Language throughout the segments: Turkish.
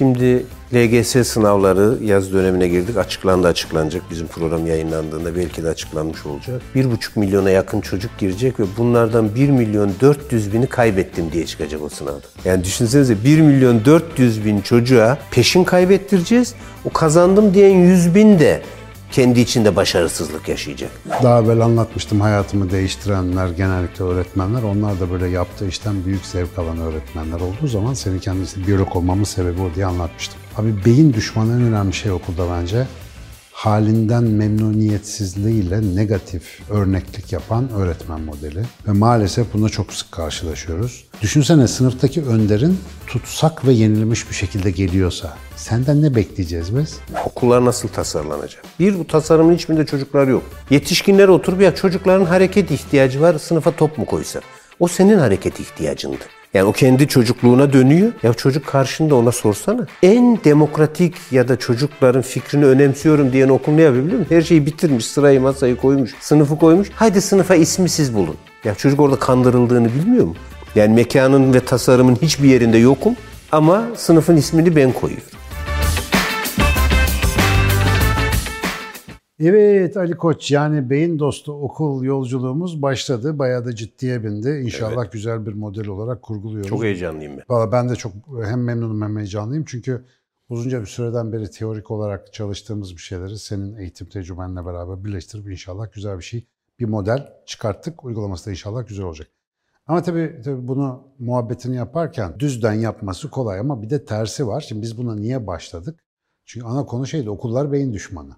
Şimdi LGS sınavları yaz dönemine girdik. Açıklandı açıklanacak. Bizim program yayınlandığında belki de açıklanmış olacak. 1,5 milyona yakın çocuk girecek ve bunlardan 1 milyon 400 bini kaybettim diye çıkacak o sınavda. Yani düşünsenize 1 milyon 400 bin çocuğa peşin kaybettireceğiz. O kazandım diyen 100 bin de kendi içinde başarısızlık yaşayacak. Daha evvel anlatmıştım hayatımı değiştirenler genellikle öğretmenler. Onlar da böyle yaptığı işten büyük zevk alan öğretmenler olduğu zaman senin kendisi biyolog olmamın sebebi o diye anlatmıştım. Abi beyin düşmanı en önemli şey okulda bence halinden memnuniyetsizliğiyle negatif örneklik yapan öğretmen modeli. Ve maalesef buna çok sık karşılaşıyoruz. Düşünsene sınıftaki önderin tutsak ve yenilmiş bir şekilde geliyorsa senden ne bekleyeceğiz biz? Okullar nasıl tasarlanacak? Bir, bu tasarımın hiçbirinde çocuklar yok. Yetişkinler oturup ya çocukların hareket ihtiyacı var, sınıfa top mu koysa? O senin hareket ihtiyacındı. Yani o kendi çocukluğuna dönüyor. Ya çocuk karşında ona sorsana. En demokratik ya da çocukların fikrini önemsiyorum diyen okul ne yapıyor biliyor musun? Her şeyi bitirmiş, sırayı masayı koymuş, sınıfı koymuş. Haydi sınıfa ismi siz bulun. Ya çocuk orada kandırıldığını bilmiyor mu? Yani mekanın ve tasarımın hiçbir yerinde yokum ama sınıfın ismini ben koyuyorum. Evet Ali Koç yani beyin dostu okul yolculuğumuz başladı. Bayağı da ciddiye bindi. İnşallah evet. güzel bir model olarak kurguluyoruz. Çok heyecanlıyım ben. Valla ben de çok hem memnunum hem heyecanlıyım. Çünkü uzunca bir süreden beri teorik olarak çalıştığımız bir şeyleri senin eğitim tecrübenle beraber birleştirip inşallah güzel bir şey, bir model çıkarttık. Uygulaması da inşallah güzel olacak. Ama tabii, tabii bunu muhabbetini yaparken düzden yapması kolay ama bir de tersi var. Şimdi biz buna niye başladık? Çünkü ana konu şeydi okullar beyin düşmanı.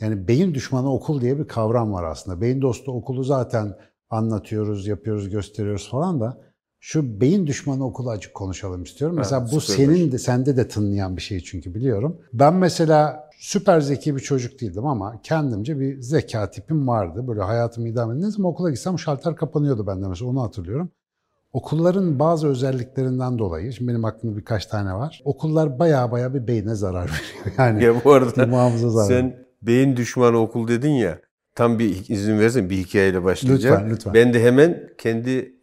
Yani beyin düşmanı okul diye bir kavram var aslında. Beyin dostu okulu zaten anlatıyoruz, yapıyoruz, gösteriyoruz falan da şu beyin düşmanı okulu açık konuşalım istiyorum. Evet, mesela bu senin de sende de tınlayan bir şey çünkü biliyorum. Ben mesela süper zeki bir çocuk değildim ama kendimce bir zeka tipim vardı. Böyle hayatımı idame edin. Ne zaman okula gitsem şalter kapanıyordu bende mesela onu hatırlıyorum. Okulların bazı özelliklerinden dolayı, şimdi benim aklımda birkaç tane var. Okullar baya baya bir beyne zarar veriyor. Yani ya bu arada sen beyin düşmanı okul dedin ya. Tam bir izin verirsen bir hikayeyle başlayacağım. Lütfen, lütfen. Ben de hemen kendi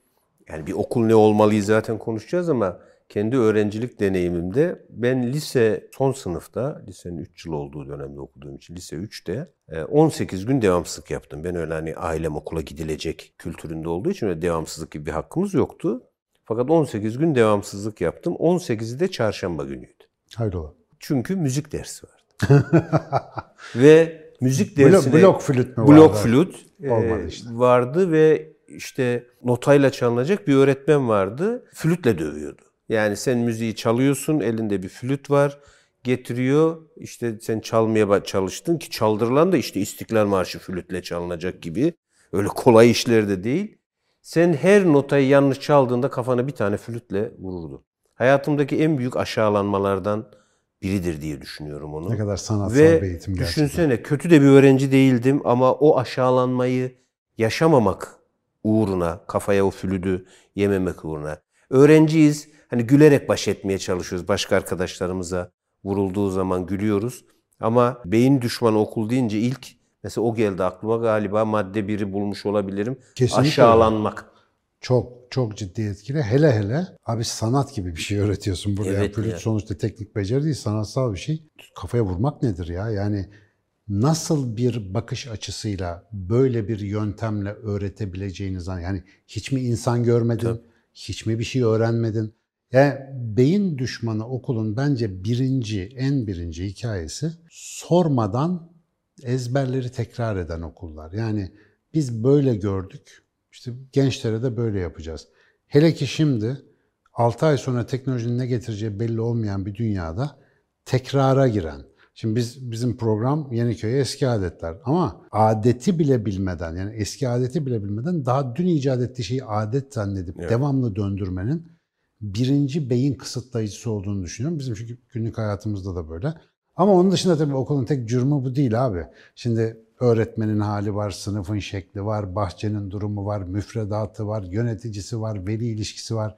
yani bir okul ne olmalıyı zaten konuşacağız ama kendi öğrencilik deneyimimde ben lise son sınıfta, lisenin 3 yıl olduğu dönemde okuduğum için lise 3'te 18 e, gün devamsızlık yaptım. Ben öyle hani ailem okula gidilecek kültüründe olduğu için öyle devamsızlık gibi bir hakkımız yoktu. Fakat 18 gün devamsızlık yaptım. 18'i de çarşamba günüydü. Hayrola. Çünkü müzik dersi vardı. ve müzik dersine... Blok, flüt mü Blok flüt e, işte. vardı ve işte notayla çalınacak bir öğretmen vardı. Flütle dövüyordu. Yani sen müziği çalıyorsun, elinde bir flüt var, getiriyor. İşte sen çalmaya çalıştın ki çaldırılan da işte İstiklal Marşı flütle çalınacak gibi. Öyle kolay işler de değil. Sen her notayı yanlış çaldığında kafana bir tane flütle vururdu. Hayatımdaki en büyük aşağılanmalardan biridir diye düşünüyorum onu. Ne kadar sanatsal Ve bir eğitim gerçekten. düşünsene kötü de bir öğrenci değildim ama o aşağılanmayı yaşamamak uğruna, kafaya o flüdü yememek uğruna. Öğrenciyiz, hani gülerek baş etmeye çalışıyoruz. Başka arkadaşlarımıza vurulduğu zaman gülüyoruz. Ama beyin düşmanı okul deyince ilk mesela o geldi aklıma galiba madde biri bulmuş olabilirim. Kesinlikle Aşağılanmak. Çok çok ciddi etkili. Hele hele abi sanat gibi bir şey öğretiyorsun buraya. Evet Flüt sonuçta teknik beceri değil, sanatsal bir şey. Kafaya vurmak nedir ya? Yani nasıl bir bakış açısıyla böyle bir yöntemle öğretebileceğiniz yani hiç mi insan görmedin? Tabii. Hiç mi bir şey öğrenmedin? Yani beyin düşmanı okulun bence birinci, en birinci hikayesi sormadan ezberleri tekrar eden okullar. Yani biz böyle gördük, işte gençlere de böyle yapacağız. Hele ki şimdi 6 ay sonra teknolojinin ne getireceği belli olmayan bir dünyada tekrara giren. Şimdi biz bizim program Yeniköy'e eski adetler ama adeti bile bilmeden yani eski adeti bile bilmeden daha dün icat ettiği şeyi adet zannedip evet. devamlı döndürmenin birinci beyin kısıtlayıcısı olduğunu düşünüyorum. Bizim çünkü günlük hayatımızda da böyle. Ama onun dışında tabii okulun tek cürmü bu değil abi. Şimdi öğretmenin hali var, sınıfın şekli var, bahçenin durumu var, müfredatı var, yöneticisi var, veli ilişkisi var.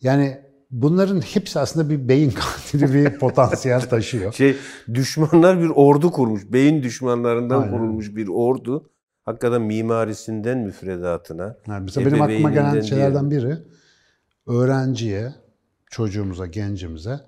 Yani bunların hepsi aslında bir beyin katili bir potansiyel taşıyor. Şey düşmanlar bir ordu kurmuş. Beyin düşmanlarından Aynen. kurulmuş bir ordu. Hakikaten mimarisinden müfredatına. Yani mesela benim aklıma gelen şeylerden biri öğrenciye, çocuğumuza, gencimize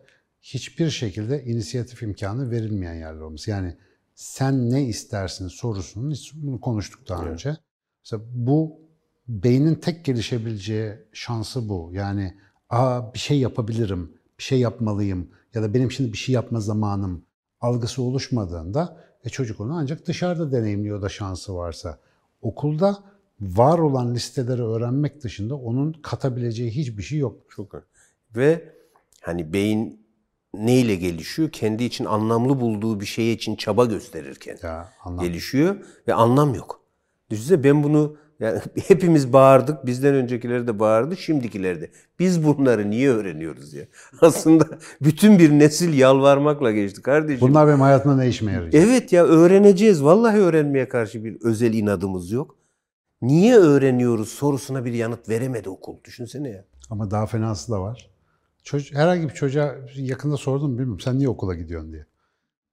hiçbir şekilde inisiyatif imkanı verilmeyen yerler olması. Yani sen ne istersin sorusunun, bunu konuştuk daha önce. Mesela bu beynin tek gelişebileceği şansı bu. Yani aa bir şey yapabilirim, bir şey yapmalıyım ya da benim şimdi bir şey yapma zamanım algısı oluşmadığında e çocuk onu ancak dışarıda deneyimliyor da şansı varsa. Okulda var olan listeleri öğrenmek dışında onun katabileceği hiçbir şey yok. Çok. Ve hani beyin neyle gelişiyor? Kendi için anlamlı bulduğu bir şeye için çaba gösterirken Ya anlam. gelişiyor ve anlam yok. Düşünsene ben bunu yani hepimiz bağırdık, bizden öncekileri de bağırdı, şimdikileri de. Biz bunları niye öğreniyoruz ya? Aslında bütün bir nesil yalvarmakla geçti kardeşim. Bunlar benim hayatımda ne işime yarayacak? Evet ya öğreneceğiz. Vallahi öğrenmeye karşı bir özel inadımız yok. Niye öğreniyoruz sorusuna bir yanıt veremedi okul. Düşünsene ya. Ama daha fenası da var. Çocuk, herhangi bir çocuğa yakında sordum bilmiyorum sen niye okula gidiyorsun diye.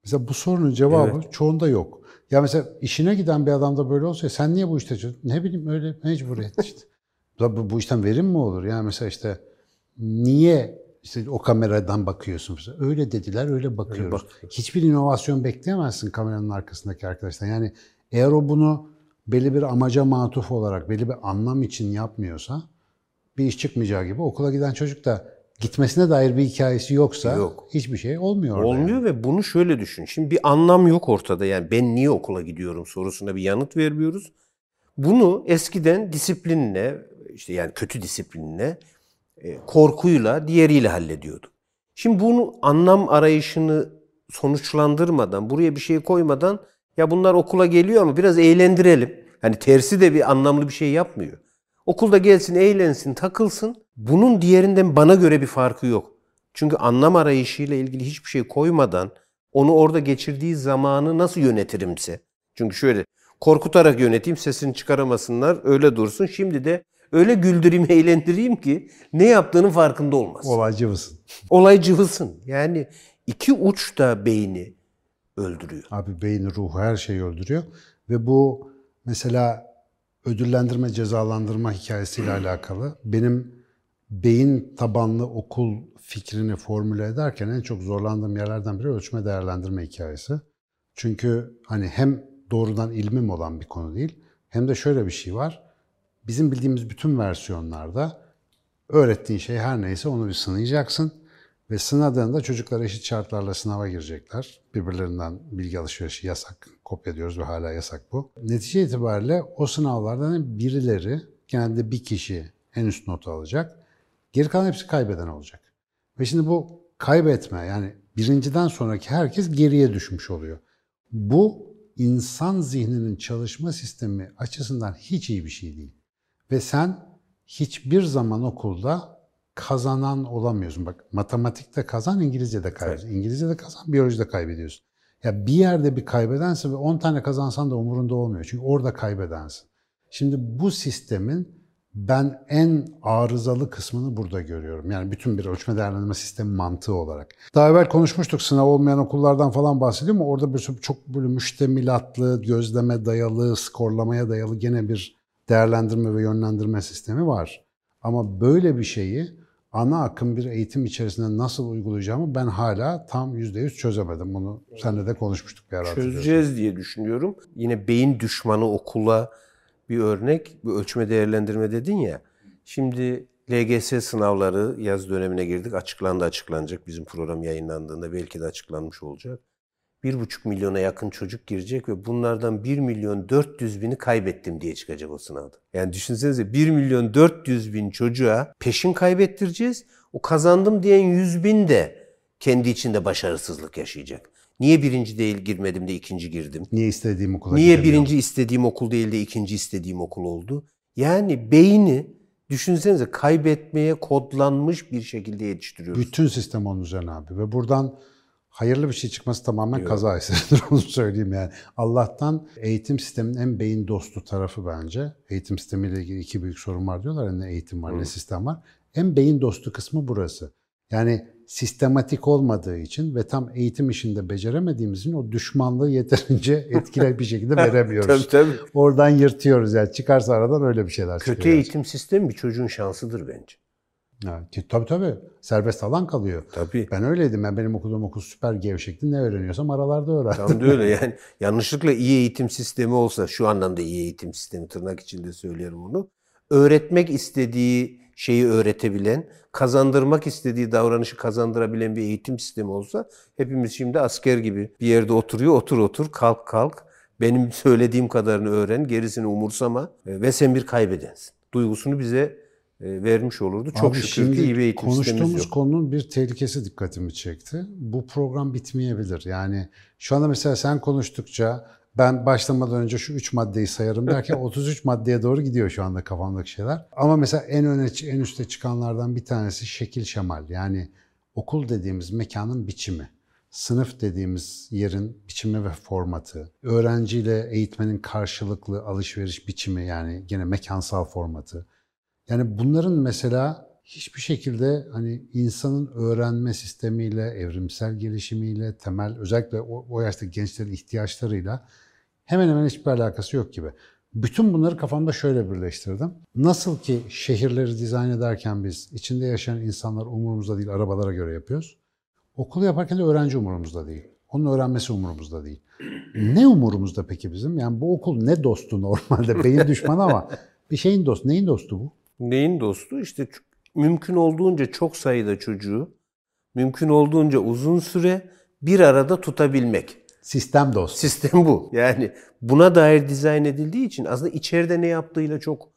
Mesela bu sorunun cevabı çoğunda yok. Ya mesela işine giden bir adamda böyle olsa sen niye bu işte? Ne bileyim öyle mecburiyet işte. Bu, bu işten verim mi olur? Yani mesela işte niye işte o kameradan bakıyorsun? Öyle dediler öyle bakıyoruz. bakıyoruz. Hiçbir inovasyon bekleyemezsin kameranın arkasındaki arkadaşlar. Yani eğer o bunu belli bir amaca matuf olarak belli bir anlam için yapmıyorsa bir iş çıkmayacağı gibi okula giden çocuk da gitmesine dair bir hikayesi yoksa Yok. hiçbir şey olmuyor. Olmuyor yani. ve bunu şöyle düşün. Şimdi bir anlam yok ortada. Yani ben niye okula gidiyorum sorusuna bir yanıt vermiyoruz. Bunu eskiden disiplinle, işte yani kötü disiplinle, e, korkuyla, diğeriyle hallediyordu. Şimdi bunu anlam arayışını sonuçlandırmadan, buraya bir şey koymadan ya bunlar okula geliyor ama biraz eğlendirelim. Hani tersi de bir anlamlı bir şey yapmıyor. Okulda gelsin, eğlensin, takılsın. Bunun diğerinden bana göre bir farkı yok. Çünkü anlam arayışıyla ilgili hiçbir şey koymadan onu orada geçirdiği zamanı nasıl yönetirimse. Çünkü şöyle korkutarak yöneteyim sesini çıkaramasınlar öyle dursun. Şimdi de öyle güldüreyim eğlendireyim ki ne yaptığının farkında olmaz. Olay cıvısın. Olay cıvısın. Yani iki uç da beyni öldürüyor. Abi beyni, ruhu her şeyi öldürüyor. Ve bu mesela ödüllendirme, cezalandırma hikayesiyle alakalı. Benim beyin tabanlı okul fikrini formüle ederken en çok zorlandığım yerlerden biri ölçme değerlendirme hikayesi. Çünkü hani hem doğrudan ilmim olan bir konu değil, hem de şöyle bir şey var. Bizim bildiğimiz bütün versiyonlarda öğrettiğin şey her neyse onu bir sınayacaksın. Ve sınadığında çocuklar eşit şartlarla sınava girecekler. Birbirlerinden bilgi alışverişi yasak. Kopya diyoruz ve hala yasak bu. Netice itibariyle o sınavlardan birileri, genelde bir kişi en üst notu alacak. Geri kalan hepsi kaybeden olacak. Ve şimdi bu kaybetme yani birinciden sonraki herkes geriye düşmüş oluyor. Bu insan zihninin çalışma sistemi açısından hiç iyi bir şey değil. Ve sen hiçbir zaman okulda kazanan olamıyorsun. Bak matematikte kazan, İngilizce'de kaybediyorsun. İngilizce'de kazan, biyolojide kaybediyorsun. Ya bir yerde bir kaybedensin ve 10 tane kazansan da umurunda olmuyor. Çünkü orada kaybedensin. Şimdi bu sistemin ben en arızalı kısmını burada görüyorum. Yani bütün bir ölçme değerlendirme sistemi mantığı olarak. Daha evvel konuşmuştuk sınav olmayan okullardan falan bahsediyor ama orada bir çok böyle müştemilatlı, gözleme dayalı, skorlamaya dayalı gene bir değerlendirme ve yönlendirme sistemi var. Ama böyle bir şeyi ana akım bir eğitim içerisinde nasıl uygulayacağımı ben hala tam %100 çözemedim. Bunu seninle de konuşmuştuk bir ara. Çözeceğiz diye düşünüyorum. Yine beyin düşmanı okula bir örnek, bir ölçme değerlendirme dedin ya. Şimdi LGS sınavları yaz dönemine girdik. Açıklandı açıklanacak. Bizim program yayınlandığında belki de açıklanmış olacak. 1,5 milyona yakın çocuk girecek ve bunlardan 1 milyon 400 bini kaybettim diye çıkacak o sınavda. Yani düşünsenize 1 milyon 400 bin çocuğa peşin kaybettireceğiz. O kazandım diyen 100 bin de kendi içinde başarısızlık yaşayacak. Niye birinci değil girmedim de ikinci girdim? Niye istediğim okula Niye birinci istediğim okul değil de ikinci istediğim okul oldu? Yani beyni düşünsenize kaybetmeye kodlanmış bir şekilde yetiştiriyoruz. Bütün sistem onun üzerine abi. Ve buradan hayırlı bir şey çıkması tamamen kaza eseridir onu söyleyeyim yani. Allah'tan eğitim sisteminin en beyin dostu tarafı bence. Eğitim sistemiyle ilgili iki büyük sorun var diyorlar. ya, Ne eğitim var ne sistem var. En beyin dostu kısmı burası. Yani sistematik olmadığı için ve tam eğitim işinde beceremediğimiz için o düşmanlığı yeterince etkili bir şekilde veremiyoruz. Tabii tabii. Oradan yırtıyoruz yani. Çıkarsa aradan öyle bir şeyler çıkıyor. Kötü eğitim sistemi bir çocuğun şansıdır bence. Ha, tabii tabii. Serbest alan kalıyor. Tabii. Ben öyleydim. Ben benim okuduğum okul süper gevşekti. Ne öğreniyorsam aralarda öğrendim. Tam da öyle yani yanlışlıkla iyi eğitim sistemi olsa şu anlamda iyi eğitim sistemi tırnak içinde söylerim onu. Öğretmek istediği şeyi öğretebilen, kazandırmak istediği davranışı kazandırabilen bir eğitim sistemi olsa hepimiz şimdi asker gibi bir yerde oturuyor otur otur kalk kalk benim söylediğim kadarını öğren gerisini umursama e, ve sen bir kaybedensin. Duygusunu bize vermiş olurdu. Çok Abi şükür şimdi ki iyi bir eğitim konuştuğumuz yok. konunun bir tehlikesi dikkatimi çekti. Bu program bitmeyebilir. Yani şu anda mesela sen konuştukça ben başlamadan önce şu üç maddeyi sayarım derken 33 maddeye doğru gidiyor şu anda kafamdaki şeyler. Ama mesela en öne en üste çıkanlardan bir tanesi şekil şemal. Yani okul dediğimiz mekanın biçimi. Sınıf dediğimiz yerin biçimi ve formatı, öğrenciyle eğitmenin karşılıklı alışveriş biçimi yani gene mekansal formatı. Yani bunların mesela hiçbir şekilde hani insanın öğrenme sistemiyle, evrimsel gelişimiyle, temel özellikle o, o yaşta gençlerin ihtiyaçlarıyla hemen hemen hiçbir alakası yok gibi. Bütün bunları kafamda şöyle birleştirdim. Nasıl ki şehirleri dizayn ederken biz içinde yaşayan insanlar umurumuzda değil, arabalara göre yapıyoruz. Okulu yaparken de öğrenci umurumuzda değil. Onun öğrenmesi umurumuzda değil. Ne umurumuzda peki bizim? Yani bu okul ne dostu normalde? Beyin düşmanı ama bir şeyin dostu. Neyin dostu bu? Neyin dostu? İşte mümkün olduğunca çok sayıda çocuğu, mümkün olduğunca uzun süre bir arada tutabilmek. Sistem dostu. Sistem bu. Yani buna dair dizayn edildiği için aslında içeride ne yaptığıyla çok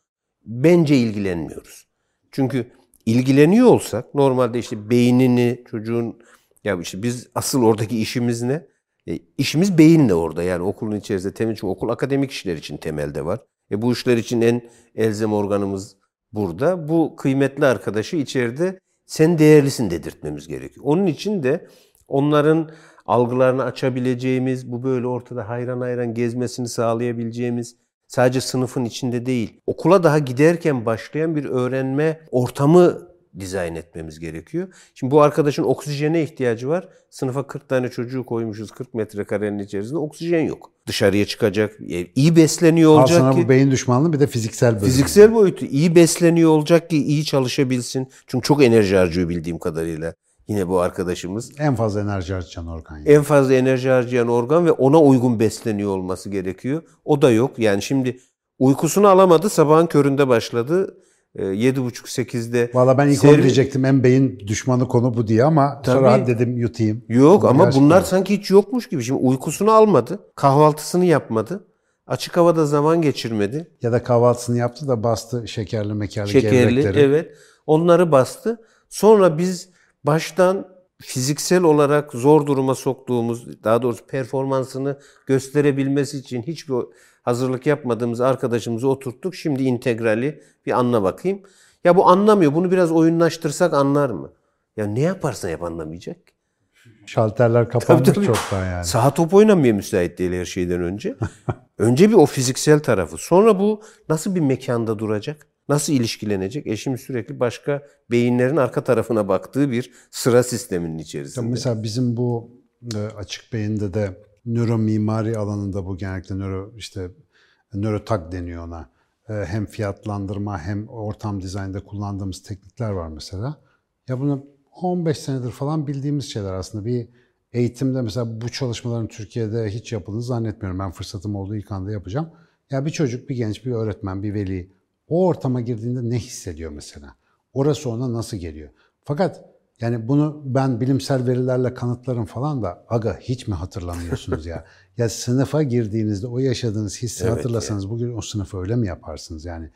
bence ilgilenmiyoruz. Çünkü ilgileniyor olsak normalde işte beynini çocuğun ya işte biz asıl oradaki işimiz ne? E, işimiz beyinle orada yani okulun içerisinde temel çünkü okul akademik işler için temelde var. E bu işler için en elzem organımız burada. Bu kıymetli arkadaşı içeride sen değerlisin dedirtmemiz gerekiyor. Onun için de onların algılarını açabileceğimiz, bu böyle ortada hayran hayran gezmesini sağlayabileceğimiz, sadece sınıfın içinde değil, okula daha giderken başlayan bir öğrenme ortamı dizayn etmemiz gerekiyor. Şimdi bu arkadaşın oksijene ihtiyacı var. Sınıfa 40 tane çocuğu koymuşuz 40 metrekarenin içerisinde. Oksijen yok. Dışarıya çıkacak, e, iyi besleniyor olacak sana ki. bu beyin düşmanlığı bir de fiziksel bölüm. Fiziksel boyutu iyi besleniyor olacak ki iyi çalışabilsin. Çünkü çok enerji harcıyor bildiğim kadarıyla. Yine bu arkadaşımız. En fazla enerji harcayan organ. Yani. En fazla enerji harcayan organ ve ona uygun besleniyor olması gerekiyor. O da yok. Yani şimdi uykusunu alamadı. Sabahın köründe başladı. Ee, 7.30-8'de. Valla ben ilk onu diyecektim en beyin düşmanı konu bu diye ama sonra Tabii. hadi dedim yutayım. Yok ama gerçekten- bunlar sanki hiç yokmuş gibi. Şimdi uykusunu almadı. Kahvaltısını yapmadı. Açık havada zaman geçirmedi. Ya da kahvaltısını yaptı da bastı şekerli mekerli Şekerli, gevrekleri. evet. Onları bastı. Sonra biz baştan fiziksel olarak zor duruma soktuğumuz, daha doğrusu performansını gösterebilmesi için hiçbir hazırlık yapmadığımız arkadaşımızı oturttuk. Şimdi integrali bir anla bakayım. Ya bu anlamıyor. Bunu biraz oyunlaştırsak anlar mı? Ya ne yaparsan yap anlamayacak. Şalterler kapanmış Tabii, tabii. çoktan yani. Saha top oynamaya müsait değil her şeyden önce. önce bir o fiziksel tarafı. Sonra bu nasıl bir mekanda duracak? Nasıl ilişkilenecek? E şimdi sürekli başka beyinlerin arka tarafına baktığı bir sıra sisteminin içerisinde. Mesela bizim bu e, açık beyinde de nöro mimari alanında bu genellikle nöro işte nörotak deniyor ona. E, Hem fiyatlandırma hem ortam dizaynında kullandığımız teknikler var mesela. Ya bunu 15 senedir falan bildiğimiz şeyler aslında. Bir eğitimde mesela bu çalışmaların Türkiye'de hiç yapıldığını zannetmiyorum. Ben fırsatım olduğu ilk anda yapacağım. Ya bir çocuk, bir genç, bir öğretmen, bir veli o ortama girdiğinde ne hissediyor mesela? Orası ona nasıl geliyor? Fakat yani bunu ben bilimsel verilerle kanıtlarım falan da aga hiç mi hatırlamıyorsunuz ya? ya sınıfa girdiğinizde o yaşadığınız hissi Evet hatırlasanız bugün o sınıfı öyle mi yaparsınız yani?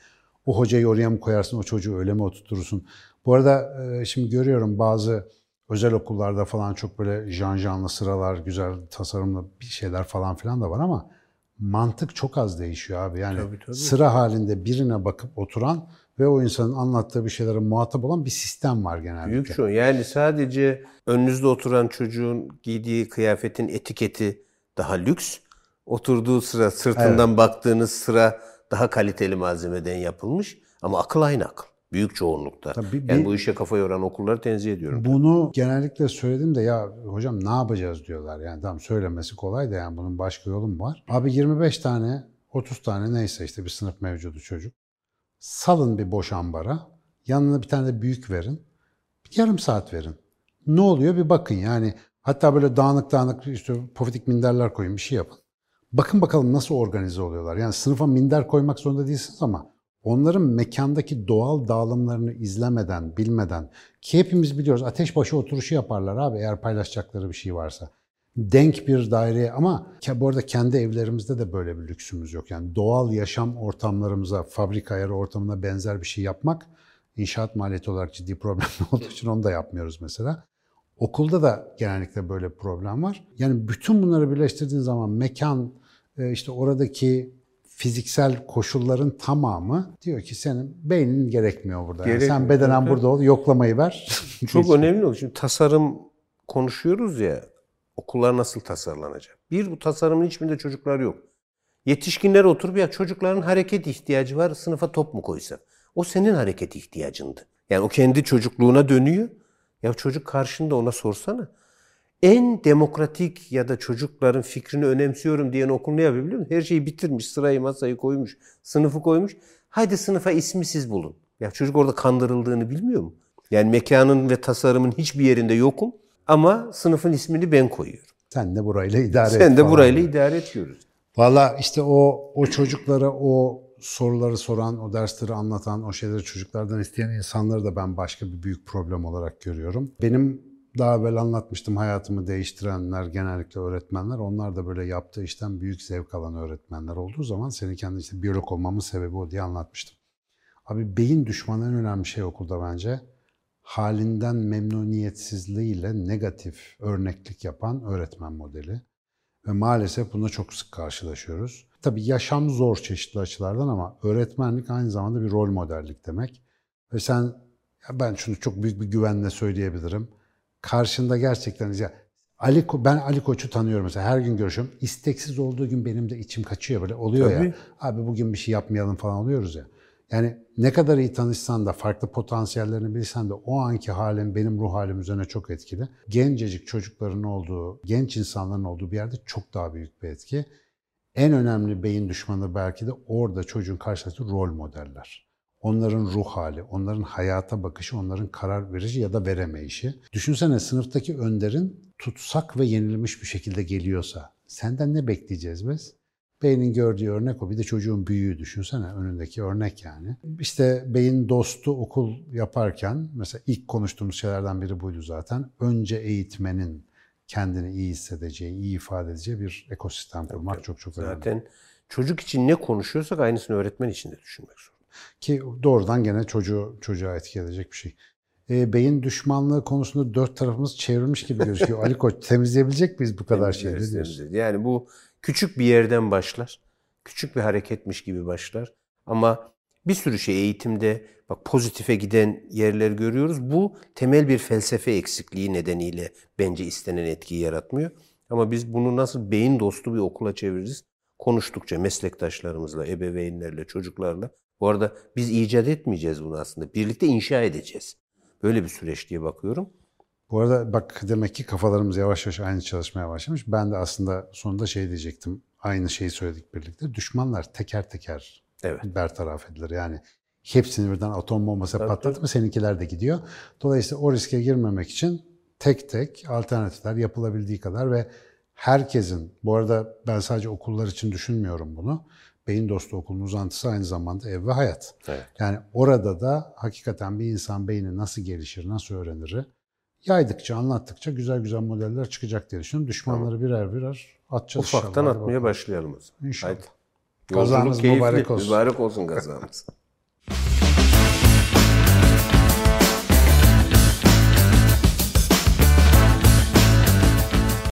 O hocayı oraya mı koyarsın, o çocuğu öyle mi oturtursun? Bu arada şimdi görüyorum bazı özel okullarda falan çok böyle janjanlı sıralar, güzel tasarımlı bir şeyler falan filan da var ama mantık çok az değişiyor abi. Yani Tabii, tabii. sıra halinde birine bakıp oturan ve o insanın anlattığı bir şeylere muhatap olan bir sistem var genellikle. Büyük şu. Yani sadece önünüzde oturan çocuğun giydiği kıyafetin etiketi daha lüks. Oturduğu sıra, sırtından baktığınız sıra daha kaliteli malzemeden yapılmış. Ama akıl aynı akıl. Büyük çoğunlukta. Tabii yani bir- bu işe kafa yoran okulları tenzih ediyorum. Bunu genellikle söyledim de ya hocam ne yapacağız diyorlar. Yani tamam söylemesi kolay da yani bunun başka yolu mu var? Abi 25 tane 30 tane neyse işte bir sınıf mevcudu çocuk. Salın bir boş ambara. Yanına bir tane de büyük verin. Bir yarım saat verin. Ne oluyor bir bakın yani. Hatta böyle dağınık dağınık işte pofidik minderler koyun bir şey yapın. Bakın bakalım nasıl organize oluyorlar. Yani sınıfa minder koymak zorunda değilsiniz ama onların mekandaki doğal dağılımlarını izlemeden, bilmeden ki hepimiz biliyoruz ateş başı oturuşu yaparlar abi eğer paylaşacakları bir şey varsa. Denk bir daireye ama bu arada kendi evlerimizde de böyle bir lüksümüz yok. Yani doğal yaşam ortamlarımıza, fabrika ayarı ortamına benzer bir şey yapmak inşaat maliyeti olarak ciddi problem olduğu için onu da yapmıyoruz mesela. Okulda da genellikle böyle bir problem var. Yani bütün bunları birleştirdiğin zaman mekan, e, işte oradaki fiziksel koşulların tamamı diyor ki senin beynin gerekmiyor burada. Yani sen bedenen burada ol, yoklamayı ver. Çok önemli o. Şimdi tasarım konuşuyoruz ya, okullar nasıl tasarlanacak? Bir, bu tasarımın hiçbirinde çocuklar yok. Yetişkinler oturup ya çocukların hareket ihtiyacı var, sınıfa top mu koysak? O senin hareket ihtiyacındı. Yani o kendi çocukluğuna dönüyor. Ya çocuk karşında ona sorsana. En demokratik ya da çocukların fikrini önemsiyorum diyen okul ne yapıyor biliyor musun? Her şeyi bitirmiş, sırayı masayı koymuş, sınıfı koymuş. Haydi sınıfa ismi siz bulun. Ya çocuk orada kandırıldığını bilmiyor mu? Yani mekanın ve tasarımın hiçbir yerinde yokum ama sınıfın ismini ben koyuyorum. Sen de burayla idare Sen et. Sen de burayla idare ediyoruz. Valla işte o o çocuklara o soruları soran, o dersleri anlatan, o şeyleri çocuklardan isteyen insanları da ben başka bir büyük problem olarak görüyorum. Benim daha evvel anlatmıştım hayatımı değiştirenler genellikle öğretmenler. Onlar da böyle yaptığı işten büyük zevk alan öğretmenler olduğu zaman senin kendi işte biyolog olmamın sebebi o diye anlatmıştım. Abi beyin düşmanı en önemli şey okulda bence. Halinden memnuniyetsizliğiyle negatif örneklik yapan öğretmen modeli. Ve maalesef buna çok sık karşılaşıyoruz. Tabii yaşam zor çeşitli açılardan ama öğretmenlik aynı zamanda bir rol modellik demek. Ve sen, ben şunu çok büyük bir güvenle söyleyebilirim. Karşında gerçekten ya Ali ben Ali Koç'u tanıyorum mesela her gün görüşüyorum. İsteksiz olduğu gün benim de içim kaçıyor böyle oluyor Tabii. ya. Abi bugün bir şey yapmayalım falan oluyoruz ya. Yani ne kadar iyi tanışsan da farklı potansiyellerini bilsen de o anki halin benim ruh halim üzerine çok etkili. Gencecik çocukların olduğu, genç insanların olduğu bir yerde çok daha büyük bir etki. En önemli beyin düşmanı belki de orada çocuğun karşılaştığı rol modeller. Onların ruh hali, onların hayata bakışı, onların karar verici ya da veremeyişi. Düşünsene sınıftaki önderin tutsak ve yenilmiş bir şekilde geliyorsa senden ne bekleyeceğiz biz? Beynin gördüğü örnek o. Bir de çocuğun büyüğü düşünsene önündeki örnek yani. İşte beyin dostu okul yaparken mesela ilk konuştuğumuz şeylerden biri buydu zaten. Önce eğitmenin kendini iyi hissedeceği, iyi ifade edeceği bir ekosistem kurmak Tabii, çok çok önemli. Zaten çocuk için ne konuşuyorsak aynısını öğretmen için de düşünmek zorunda. Ki doğrudan gene çocuğu çocuğa etki edecek bir şey. E, beyin düşmanlığı konusunda dört tarafımız çevrilmiş gibi gözüküyor. Ali Koç temizleyebilecek miyiz bu kadar şeyi? Yani bu küçük bir yerden başlar. Küçük bir hareketmiş gibi başlar. Ama bir sürü şey eğitimde bak pozitife giden yerler görüyoruz. Bu temel bir felsefe eksikliği nedeniyle bence istenen etkiyi yaratmıyor. Ama biz bunu nasıl beyin dostu bir okula çeviririz? Konuştukça meslektaşlarımızla, ebeveynlerle, çocuklarla. Bu arada biz icat etmeyeceğiz bunu aslında. Birlikte inşa edeceğiz. Böyle bir süreç diye bakıyorum. Bu arada bak demek ki kafalarımız yavaş yavaş aynı çalışmaya başlamış. Ben de aslında sonunda şey diyecektim. Aynı şeyi söyledik birlikte. Düşmanlar teker teker evet. bertaraf edilir. Yani hepsini birden atom bombası evet, patlattı mı seninkiler de gidiyor. Dolayısıyla o riske girmemek için tek tek alternatifler yapılabildiği kadar ve herkesin, bu arada ben sadece okullar için düşünmüyorum bunu. Beyin Dostu Okulu'nun uzantısı aynı zamanda ev ve hayat. Evet. Yani orada da hakikaten bir insan beyni nasıl gelişir, nasıl öğrenir, yaydıkça, anlattıkça güzel güzel modeller çıkacak diye düşünüyorum. Düşmanları tamam. birer birer atacağız Ufaktan inşallah. atmaya başlayalım o zaman. İnşallah. Haydi. Kazanız mübarek olsun. Mübarek olsun kazanız.